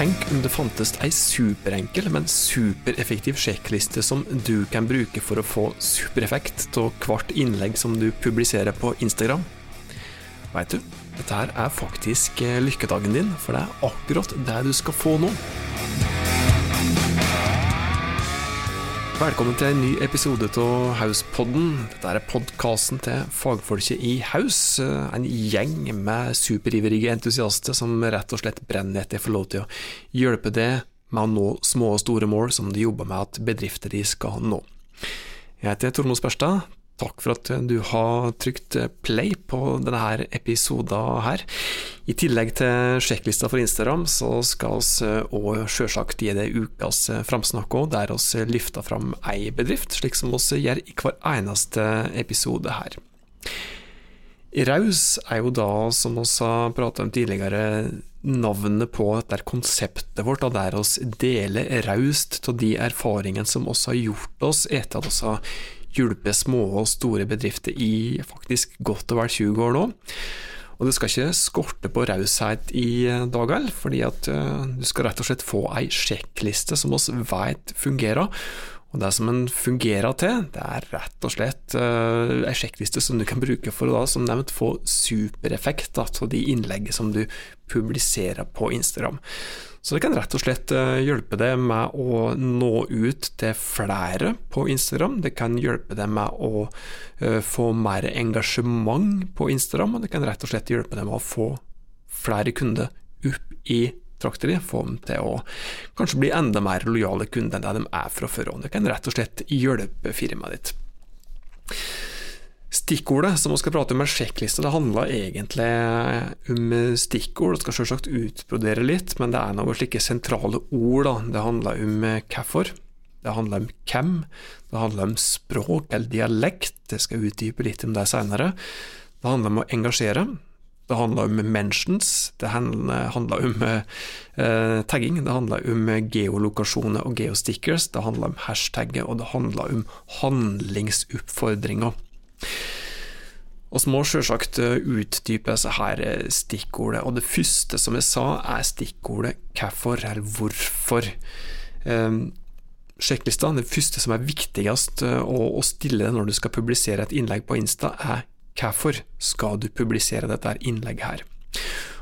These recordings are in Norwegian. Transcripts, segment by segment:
Tenk om det fantes ei superenkel, men supereffektiv sjekkliste som du kan bruke for å få supereffekt av hvert innlegg som du publiserer på Instagram. Veit du, dette her er faktisk eh, lykkedagen din, for det er akkurat det du skal få nå. Velkommen til en ny episode av Hauspodden. Dette er podkasten til fagfolket i Haus. En gjeng med superivrige entusiaster som rett og slett brenner etter å få lov til å hjelpe deg med å nå små og store mål som de jobber med at bedrifter de skal nå. Jeg heter Tormod Spørstad. Takk for at du har trykt play på denne episoden her. I tillegg til sjekklista for Instagram, så skal vi òg sjølsagt gi deg ukas framsnakk òg, der vi løfter fram ei bedrift, slik som vi gjør i hver eneste episode her. Raus er jo da, som vi har pratet om tidligere, navnet på dette konseptet vårt, der vi deler raust av de erfaringene som vi har gjort oss etter at vi har hjulpet små og store bedrifter i faktisk godt og vel 20 år nå. Og det skal ikke skorte på raushet i dag heller, fordi at du skal rett og slett få ei sjekkliste som oss vet fungerer. Og det som den fungerer til, det er rett og slett uh, ei sjekkliste som du kan bruke for å da, som nevnt, få supereffekt av de innleggene som du publiserer på Instagram. Så det kan rett og slett hjelpe deg med å nå ut til flere på Instagram. Det kan hjelpe deg med å få mer engasjement på Instagram, og det kan rett og slett hjelpe deg med å få flere kunder opp i trakta de, få dem til å kanskje bli enda mer lojale kunder enn det de er fra før av. Det kan rett og slett hjelpe firmaet ditt. Stikkordet som vi skal prate om, er sjekklista. Det handler egentlig om stikkord. Det skal selvsagt utbrodere litt, men det er noen slike sentrale ord. Da. Det handler om hvorfor. Det handler om hvem. Det handler om språk eller dialekt. Jeg skal utdype litt om det senere. Det handler om å engasjere. Det handler om mentions, det handler om eh, tagging, det handler om geolokasjoner og geostickers, det handler om hashtagger, og det handler om handlingsoppfordringer. Vi må selvsagt utdype disse her stikkordene, og det første som jeg sa, er stikkordet hvorfor, eller hvorfor. Sjekklista, det første som er viktigst å stille når du skal publisere et innlegg på Insta, er hvorfor skal du publisere dette innlegget her?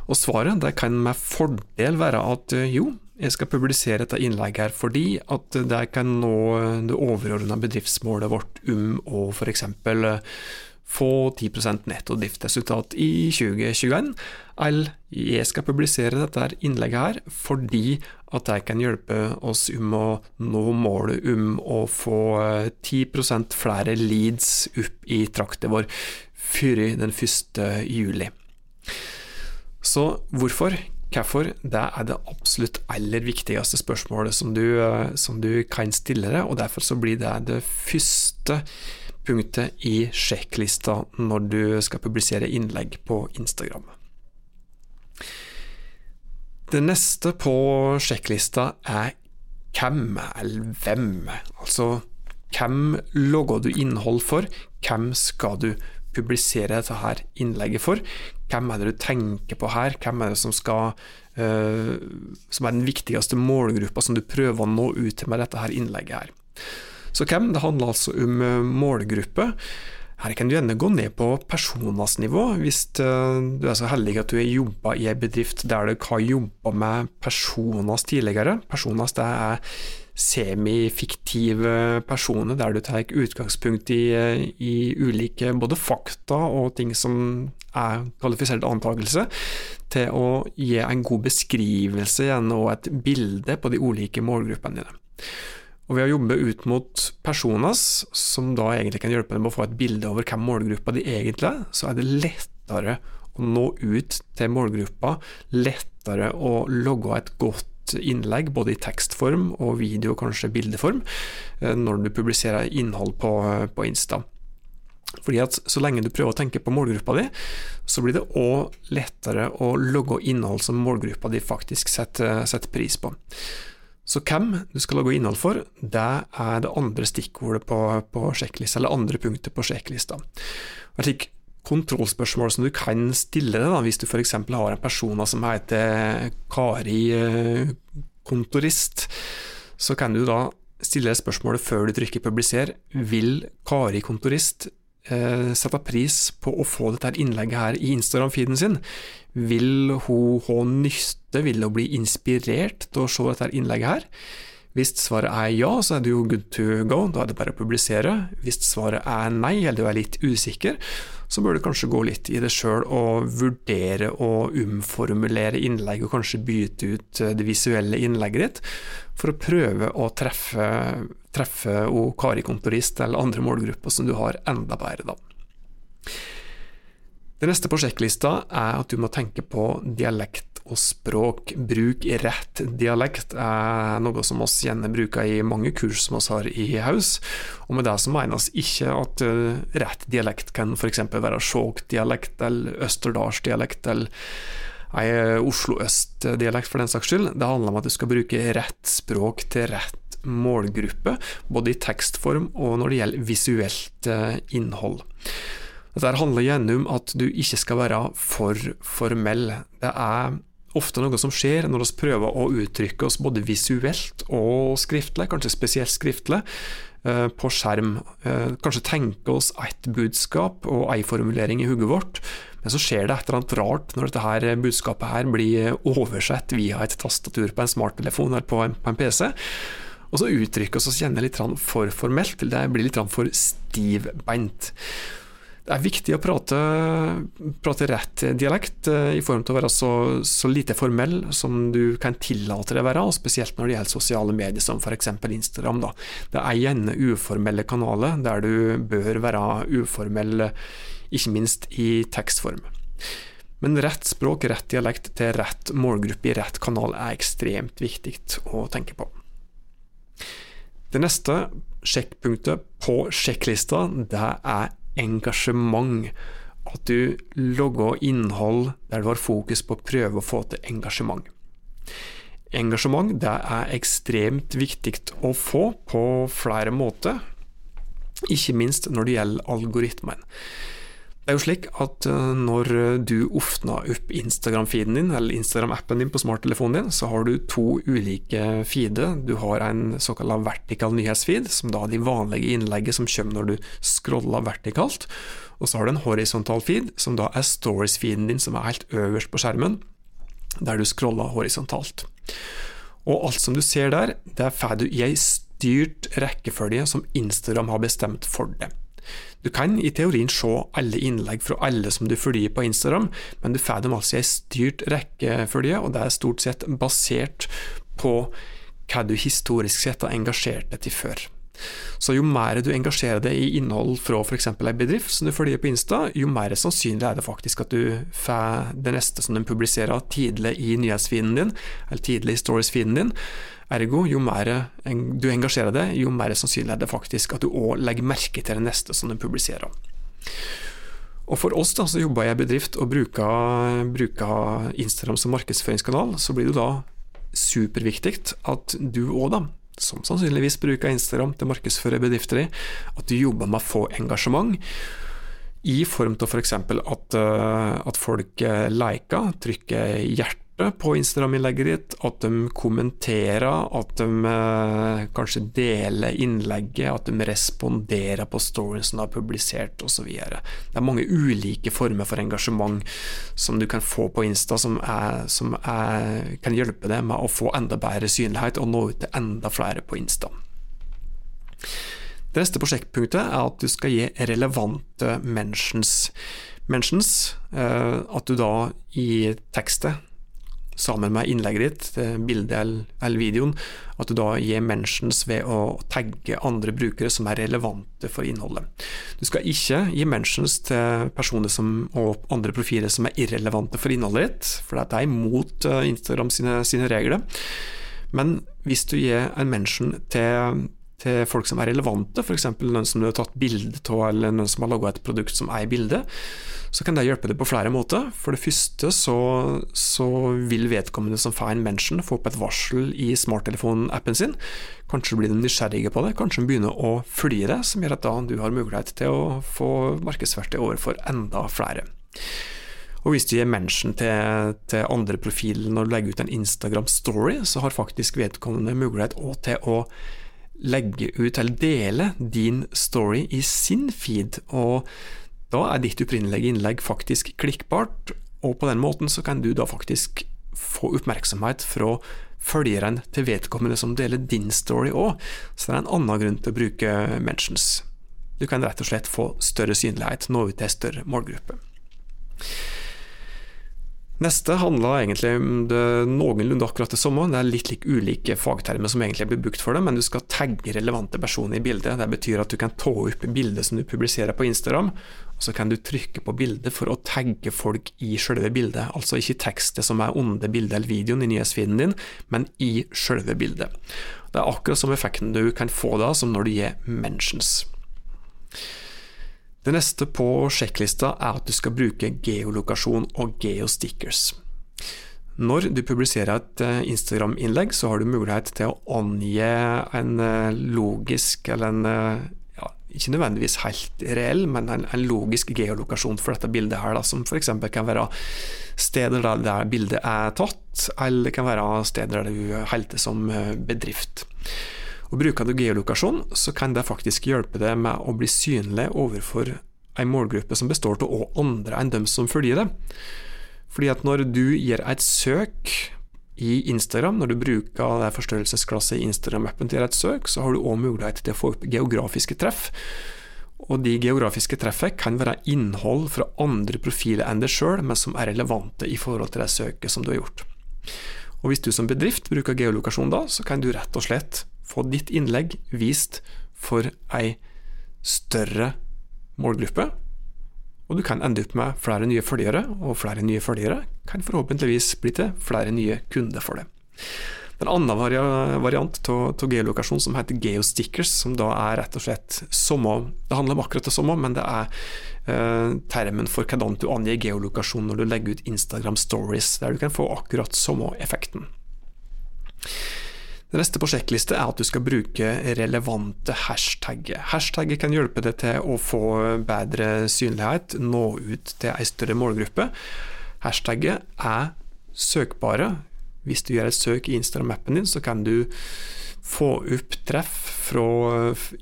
Og svaret det kan med fordel være at jo, jeg skal publisere dette innlegget her fordi at det kan nå det overordna bedriftsmålet vårt om å f.eks. få 10% netto driftsresultat i 2021, eller jeg skal publisere dette innlegget her fordi at det kan hjelpe oss om å nå målet om å få 10% flere leads opp i trakten vår før den 1. juli. Så hvorfor? Hvorfor? Det er det absolutt aller viktigste spørsmålet som du, som du kan stille deg, og derfor så blir det det første punktet i sjekklista når du skal publisere innlegg på Instagram. Det neste på sjekklista er hvem, eller hvem. Altså hvem logger du innhold for, hvem skal du publisere dette her innlegget for. Hvem er det du tenker på her, hvem er det som skal uh, som er den viktigste målgruppa som du prøver å nå ut til med dette her innlegget her. Så hvem? Det handler altså om uh, målgruppe. Her kan du gjerne gå ned på personers nivå, hvis uh, du er så heldig at du har jobba i en bedrift der du har jobba med personas tidligere. Personas det er semifiktive personer, der du tar utgangspunkt i, i, ulike både fakta og ting som er kvalifisert antakelse, til å gi en god beskrivelse igjen og et bilde på de ulike målgruppene dine. Og Ved å jobbe ut mot personas, som da egentlig kan hjelpe dem å få et bilde over hvem målgruppa de egentlig er, så er det lettere å nå ut til målgruppa, lettere å logge et godt innlegg, både i tekstform og video, kanskje bildeform, eh, når du publiserer innhold på, på Insta. Fordi at Så lenge du prøver å tenke på målgruppa di, så blir det òg lettere å logge innhold som målgruppa di faktisk setter, setter, pris på. Så hvem du skal logge innhold for, det er det andre stikkordet på, på sjekklista, eller andre punktet på sjekklista. Jeg kontrollspørsmål som du kan stille deg, hvis du f.eks. har en person som heter Kari eh, Kontorist, så kan du da stille spørsmålet før du trykker 'publiser'. Vil Kari Kontorist eh, sette pris på å få dette innlegget her i Instagram-feeden sin? Vil hun ha nytte, vil hun bli inspirert til å se dette innlegget her? Hvis svaret er ja, så er det jo good to go, da er det bare å publisere. Hvis svaret er nei, eller du er litt usikker, så bør du kanskje gå litt i det sjøl og vurdere å umformulere innlegg, og kanskje bytte ut eh, det visuelle innlegget ditt, for å prøve å treffe, treffe Kari Kontorist eller andre målgrupper som du har, enda bedre, da. Det neste på sjekklista er at du må tenke på dialekt og språk. Bruk rett dialekt er noe som oss gjerne bruker i mange kurs som oss har i haus, og med det så menes ikke at uh, rett dialekt kan f.eks. være Skjåk-dialekt eller Østerdalsdialekt eller ei Oslo øst-dialekt for den saks skyld. Det handler om at du skal bruke rett språk til rett målgruppe, både i tekstform og når det gjelder visuelt uh, innhold. Dette handler gjerne om at du ikke skal være for formell. Det er ofte noe som skjer når vi prøver å uttrykke oss både visuelt og skriftlig, kanskje spesielt skriftlig, eh, på skjerm. Eh, kanskje tenke oss ett budskap og ei formulering i hodet vårt, men så skjer det et eller annet rart når dette her budskapet her blir oversett via et tastatur på en smarttelefon eller på en, på en PC. Og så uttrykker vi oss gjerne litt for formelt, det blir litt for stivbeint. Det er viktig å prate, prate rett dialekt, eh, i form til å være så, så, lite formell som du kan tillate deg å være, og spesielt når det gjelder sosiale medier som f.eks. Instagram. Da. Det er gjerne uformelle kanaler der du bør være uformell, ikke minst i tekstform. Men rett språk, rett dialekt til rett målgruppe i rett kanal er ekstremt viktig å tenke på. Det neste sjekkpunktet på sjekklista, det er engasjement. At du logger innhold der du har fokus på å prøve å få til engasjement. Engasjement det er ekstremt viktig å få på flere måter, ikke minst når det gjelder algoritmen. Det er jo slik at eh, når du åpner opp Instagram-feeden din, eller Instagram-appen din på smarttelefonen din, så har du to ulike feeder. Du har en såkalt vertikal nyhetsfeed, som da er de vanlige innlegget som kommer når du scroller vertikalt. Og så har du en horisontal feed, som da er stories-feeden din, som er helt øverst på skjermen, der du scroller horisontalt. Og alt som du ser der, det får du i ei styrt rekkefølge som Instagram har bestemt for deg. Du kan i teorien se alle innlegg fra alle som du følger på Instagram, men du får dem altså i en styrt rekkefølge, og det er stort sett basert på hva du historisk sett har engasjert deg til før. Så jo mer du engasjerer deg i innhold fra f.eks. en bedrift som du følger på Insta, jo mer sannsynlig er det faktisk at du får det neste som de publiserer tidlig i nyhetsfeeden din, eller tidlig i stories-feeden din, Ergo, jo mer du engasjerer deg, jo mer sannsynlig er det faktisk at du òg legger merke til det neste som du publiserer. Og For oss da, så jobber i en bedrift og bruker, bruker Instagram som markedsføringskanal, så blir det da superviktig at du òg, da, som sannsynligvis bruker Instagram til å markedsføre bedrifter i, at du jobber med å få engasjement. I form av f.eks. For at, eh, at folk eh, liker, trykker hjerte på Instagram-innlegget ditt, at de kommenterer, at de eh, kanskje deler innlegget, at de responderer på storyen som du har publisert osv. Det er mange ulike former for engasjement som du kan få på Insta, som, er, som er, kan hjelpe deg med å få enda bedre synlighet og nå ut til enda flere på Insta. Det neste prosjektpunktet er at du skal gi relevante mentions. Mentions, eh, at du da i tekstet sammen med innlegget ditt, bildet eller videoen, at du da gir mentions ved å tagge andre brukere som er relevante for innholdet. Du skal ikke gi mentions til personer som, og andre profiler som er irrelevante for innholdet ditt, for dette er imot eh, Instagram sine, sine regler. Men hvis du gir en mention til til folk som er relevante, f.eks. noen som du har tatt bilde av, eller noen som har laga et produkt som er i bildet, så kan det hjelpe deg på flere måter. For det første så, så vil vedkommende som får en mention, få opp et varsel i smarttelefonappen sin. Kanskje blir de nysgjerrige på det, kanskje de begynner å følge det, som gjør at da du har mulighet til å få markedsverktøy overfor enda flere. Og hvis du gir mention til, til andre profiler når du legger ut en Instagram-story, så har faktisk vedkommende mulighet til å legge ut eller dele din story i sin feed. og da er ditt opprinnelige innlegg faktisk klikkbart, og på den måten så kan du da faktisk få oppmerksomhet fra følgeren til vedkommende som deler din story òg, så det er en annen grunn til å bruke mentions. Du kan rett og slett få større synlighet, nå ut til en større målgruppe. Neste handler egentlig om det noenlunde akkurat det samme. Det er litt like ulike fagtermer som egentlig blir brukt for det, men du skal tagge relevante personer i bildet. Det betyr at du kan ta opp bildet som du publiserer på Instagram, og så kan du trykke på bildet for å tagge folk i selve bildet. Altså ikke tekstet som er under bildet eller videoen i nyhetsfeeden din, men i selve bildet. Det er akkurat som effekten du kan få da, som når du gir mentions. Det neste på sjekklista er at du skal bruke geolokasjon og geostickers. Når du publiserer et eh, Instagram-innlegg, så har du mulighet til å angi en eh, logisk, eller en eh, ja, ikke nødvendigvis helt reell, men en, en, logisk geolokasjon for dette bildet her, da, som f.eks. kan være steder der, der bildet er tatt, eller kan være steder der du holder til som bedrift. Og Bruker du geolokasjon, så kan det faktisk hjelpe deg med å bli synlig overfor en målgruppe som består av andre enn dem som følger det. Fordi at når du gir et søk i Instagram, når du bruker det forstørrelsesglasset i Instagram-appen til et søk, så har du òg mulighet til å få opp geografiske treff. Og de geografiske treffene kan være innhold fra andre profiler enn deg sjøl, men som er relevante i forhold til det søket som du har gjort. Og Hvis du som bedrift bruker geolokasjon da, så kan du rett og slett få ditt innlegg vist for ei større målgruppe. Og du kan ende opp med flere nye følgere, og flere nye følgere kan forhåpentligvis bli til flere nye kunder for det. Er en annen variant av geolokasjon som heter geostickers, som da er rett og slett samme Det handler om akkurat det samme, men det er eh, termen for hvordan du angir geolokasjon når du legger ut Instagram stories, der du kan få akkurat samme effekten. Det neste på sjekkliste er at du skal bruke relevante hashtagger. Hashtagger kan hjelpe deg til å få bedre synlighet, nå ut til ei større målgruppe. Hashtagger er søkbare. Hvis du gjør et søk i Instagram-appen din, så kan du få opp treff fra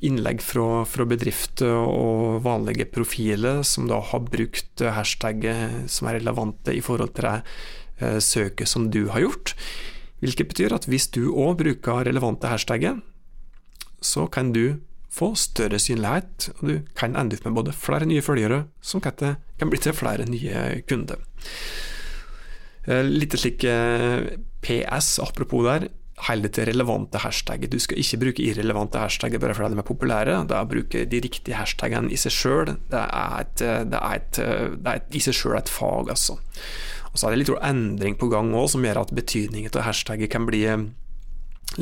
innlegg fra, fra, bedrifter og vanlige profiler som da har brukt hashtagger som er relevante i forhold til det eh, søket som du har gjort. Hvilket betyr at hvis du òg bruker relevante hashtagger, så kan du få større synlighet, og du kan ende opp med både flere nye følgere, som kan bli til flere nye kunder. Eh, litt slik eh, PS, apropos der, holde til relevante hashtagger. Du skal ikke bruke irrelevante hashtagger bare fordi de er populære. Da bruke de riktige hashtagene i seg sjøl. Det, det, det, er i seg sjøl et fag, altså. Og så er det litt endring på gang òg, som gjør at betydningen av hashtagget kan bli eh,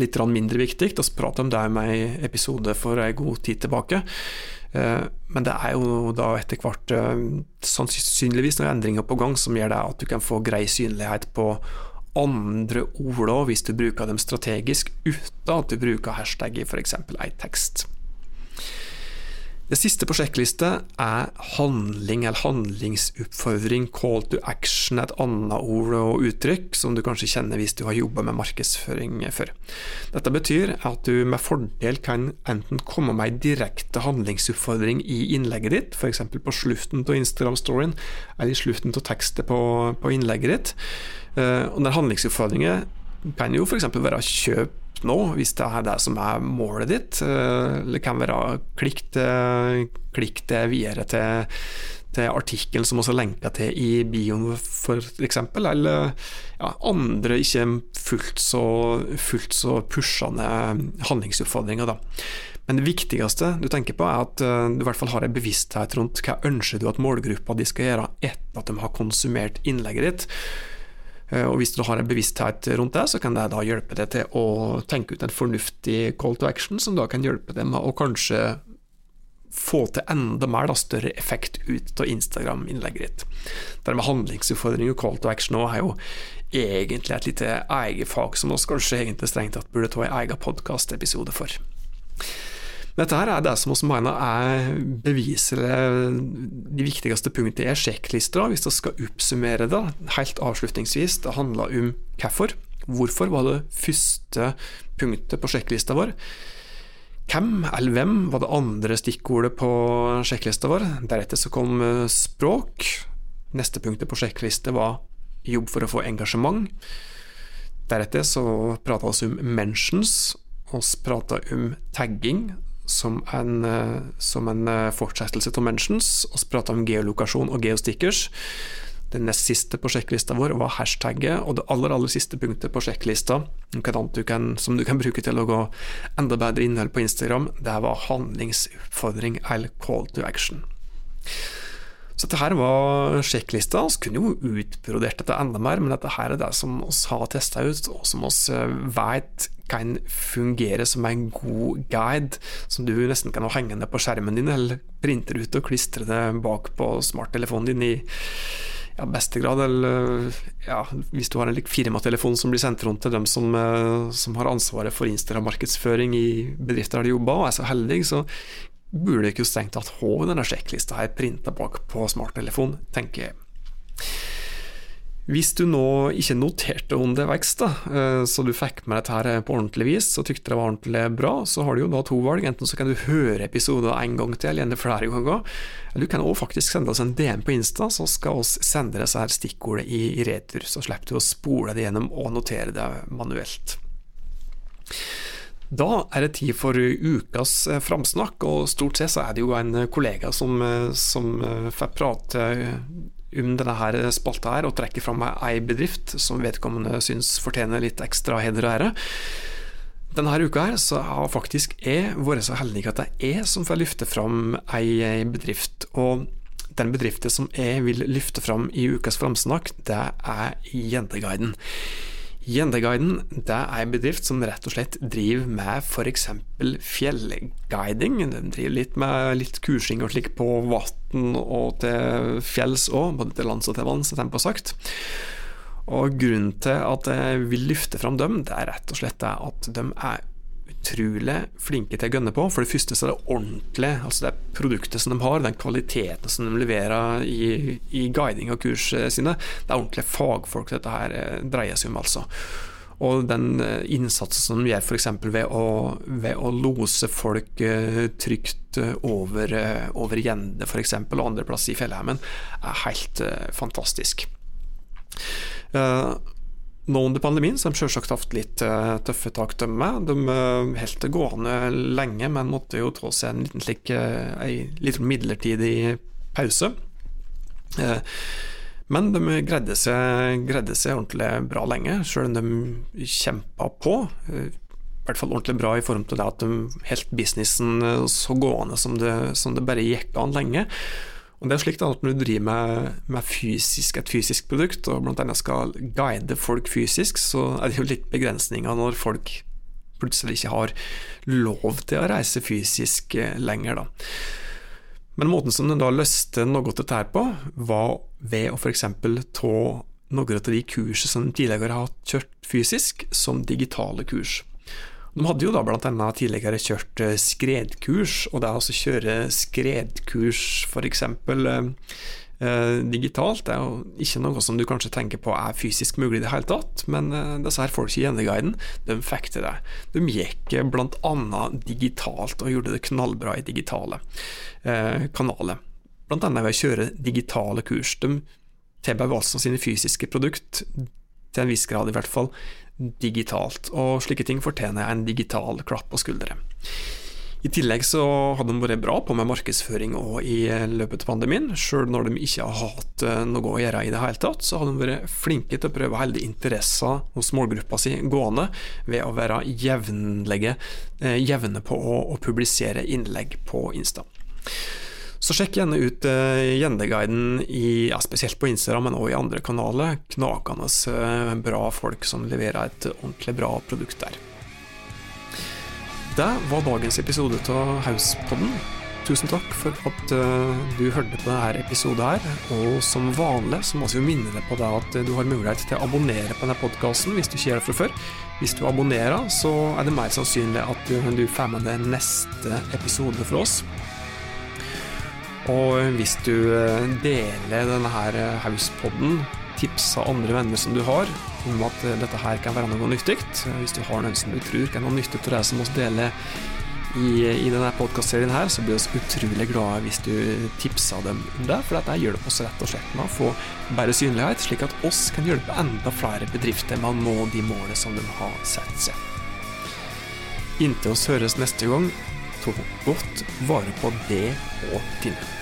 litt mindre viktig. Vi pratet om det med en episode for en god tid tilbake. Eh, men det er jo da etter hvert eh, sannsynligvis noen endringer på gang som gjør det at du kan få grei synlighet på andre ord òg, hvis du bruker dem strategisk uten at du bruker hashtag i f.eks. ei tekst. Det siste på sjekkliste er handling eller handlingsoppfordring, call to action, et annet ord og uttrykk som du kanskje kjenner hvis du har jobba med markedsføring før. Dette betyr at du med fordel kan enten komme med en direkte handlingsoppfordring i innlegget ditt, f.eks. på slutten av Instagram-storyen, eller i slutten av tekstet på, på innlegget ditt. Eh, og den handlingsoppfordringen kan jo f.eks. være kjøp nå, hvis det er det som er målet ditt. Eh, det kan være klikk det, klikk det videre til, til artikkelen som også lenker til i bioen, f.eks., eller ja, andre ikke fullt så, fullt så pushende handlingsoppfordringer. da. Men det viktigste du tenker på, er at eh, du i hvert fall har en bevissthet rundt hva ønsker du at målgruppa di skal gjøre etter at de har konsumert innlegget ditt. Eh, og Hvis du har en bevissthet rundt det, så kan det da hjelpe deg til å tenke ut en fornuftig call to action, som da kan hjelpe deg med å kanskje få til enda mer da, større effekt ut av Instagram-innlegget ditt. Det med handlingsutfordring og call to action er jo egentlig et lite eget fag som oss kanskje egentlig strengt tatt burde ta en egen podkastepisode for. Dette her er det som vi mener er beviser de viktigste punktene i sjekklista, hvis vi skal oppsummere det helt avslutningsvis. Det handler om hvorfor. Hvorfor var det første punktet på sjekklista vår? Hvem eller hvem var det andre stikkordet på sjekklista vår? Deretter så kom eh, språk. Neste punktet på sjekklista var jobb for å få engasjement. Deretter så prata vi om mentions, vi prata om tagging, som en, eh, som en eh, fortsettelse av Mentions. Vi prata om geolokasjon og geostickers. Det nest siste på sjekklista vår var hashtagget, og det aller aller siste punktet på sjekklista du kan, som du kan bruke til å gå enda bedre innhold på Instagram, det var handlingsutfordring eller call to action. Så dette her var sjekklista. Vi kunne jo utbrodert dette enda mer, men dette her er det som vi har testa ut, og som vi eh, vet kan fungere som en god guide, som du nesten kan ha hengende på skjermen din, eller printe ut og klistre det bak på smarttelefonen din i ja, beste grad, eller ja, hvis du har en firmatelefon som blir sendt rundt til dem som, eh, som har ansvaret for Instagram-markedsføring i bedrifter der de jobber, og er så heldig, så burde ikke strengt tatt ha denne sjekklista her printa bak på smarttelefon, tenker jeg. Hvis du nå ikke noterte underveis, eh, så du fikk med dette her på ordentlig vis, og tykte det var ordentlig bra, så har du jo da to valg. Enten så kan du høre episoder en gang til, eller flere ganger. Eller du kan også faktisk sende oss en DM på Insta, så skal oss sende disse her stikkordene i retur. Så slipper du å spole det gjennom og notere det manuelt. Da er det tid for ukas eh, framsnakk, og stort sett så er det jo en kollega som, eh, som får prate om denne spalta her, og trekker fram ei bedrift som vedkommende syns fortjener litt ekstra heder og ære. Denne uka her så har faktisk jeg vært så heldig at det er jeg som får løfte fram ei bedrift. Og den bedriften som jeg vil løfte fram i ukas framsnakk, det er Jenteguiden. Gjendeguiden det er en bedrift som rett og slett driver med f.eks. fjellguiding. De driver litt med litt kursing og slik på vann og til fjells òg, både til lands og til vanns, som de har sagt. Og Grunnen til at jeg vil løfte fram dem, det er rett og slett at de er utrolig flinke til å gønne på. For det første så er det ordentlig, altså det produktet som de har, den kvaliteten som de leverer i, i guiding og kursene sine, det er ordentlige fagfolk dette her eh, dreier seg om, altså. Og den eh, innsatsen som de gjør f.eks. Ved, ved å lose folk trygt over, over Gjende f.eks. og andre plasser i fjellheimen, er helt fantastisk. Uh, nå under pandemien så har de selvsagt hatt litt uh, tøffe tak, de. De uh, holdt det gående lenge, men måtte jo trå seg en liten slik uh, litt midlertidig pause. Men de greide seg, greide seg, ordentlig bra lenge, selv om de kjempa på. I hvert fall ordentlig bra i form til det at de holdt businessen så gående som det, som det bare gikk an lenge. Og det er slik at Når du driver med, med fysisk, et fysisk produkt, og bl.a. skal guide folk fysisk, så er det jo litt begrensninger når folk plutselig ikke har lov til å reise fysisk eh, lenger. Da. Men måten som den da løste noe av dette på, var ved å f.eks. ta noen av de kursene som tidligere har kjørt fysisk, som digitale kurs. De hadde jo da annet tidligere kjørt eh, skredkurs, og det å altså kjøre skredkurs f.eks. Eh, eh, digitalt det er jo ikke noe som du kanskje tenker på er fysisk mulig i det hele tatt, men eh, disse her folk i Gjendeguiden, de fikk til det. De gikk annet digitalt, og gjorde det knallbra i digitale eh, kanaler. Annet ved å kjøre digitale kurs. De tilbød altså sine fysiske produkt, til en viss grad i hvert fall, digitalt, og slike ting fortjener en digital klapp på skuldre. I tillegg så hadde de vært bra på med markedsføring og i løpet av pandemien. Selv når de ikke har hatt eh, noe å gjøre i det hele tatt, så hadde de vært flinke til å prøve å holde interesser hos målgruppa si gående ved å være jevnlige, eh, jevne på å, å publisere innlegg på Insta. Så sjekk gjerne ut uh, Gjendeguiden, ja, spesielt på Instagram, men også i andre kanaler. Knakende uh, bra folk som leverer et ordentlig bra produkt der. Det var dagens episode av Hauspodden. Tusen takk for at uh, du hørte på denne episoden her. Og som vanlig så må vi minne deg på at du har mulighet til å abonnere på denne podkasten hvis du ikke gjør det fra før. Hvis du abonnerer, så er det mer sannsynlig at du får med deg neste episode fra oss. Og hvis du eh, deler denne her eh, Hauspodden, tipser andre venner som du har om at eh, dette her kan være noe nyttig, hvis du har noen som du tror kan ha nytte av det som vi deler i, i denne podkastserien her, så blir vi utrolig glade hvis du tipser dem om det, for dette hjelper oss rett og slett med å få bedre synlighet, slik at oss kan hjelpe enda flere bedrifter med å nå de målene som de har satt seg. Inntil oss høres neste gang, ta godt vare på det og dine.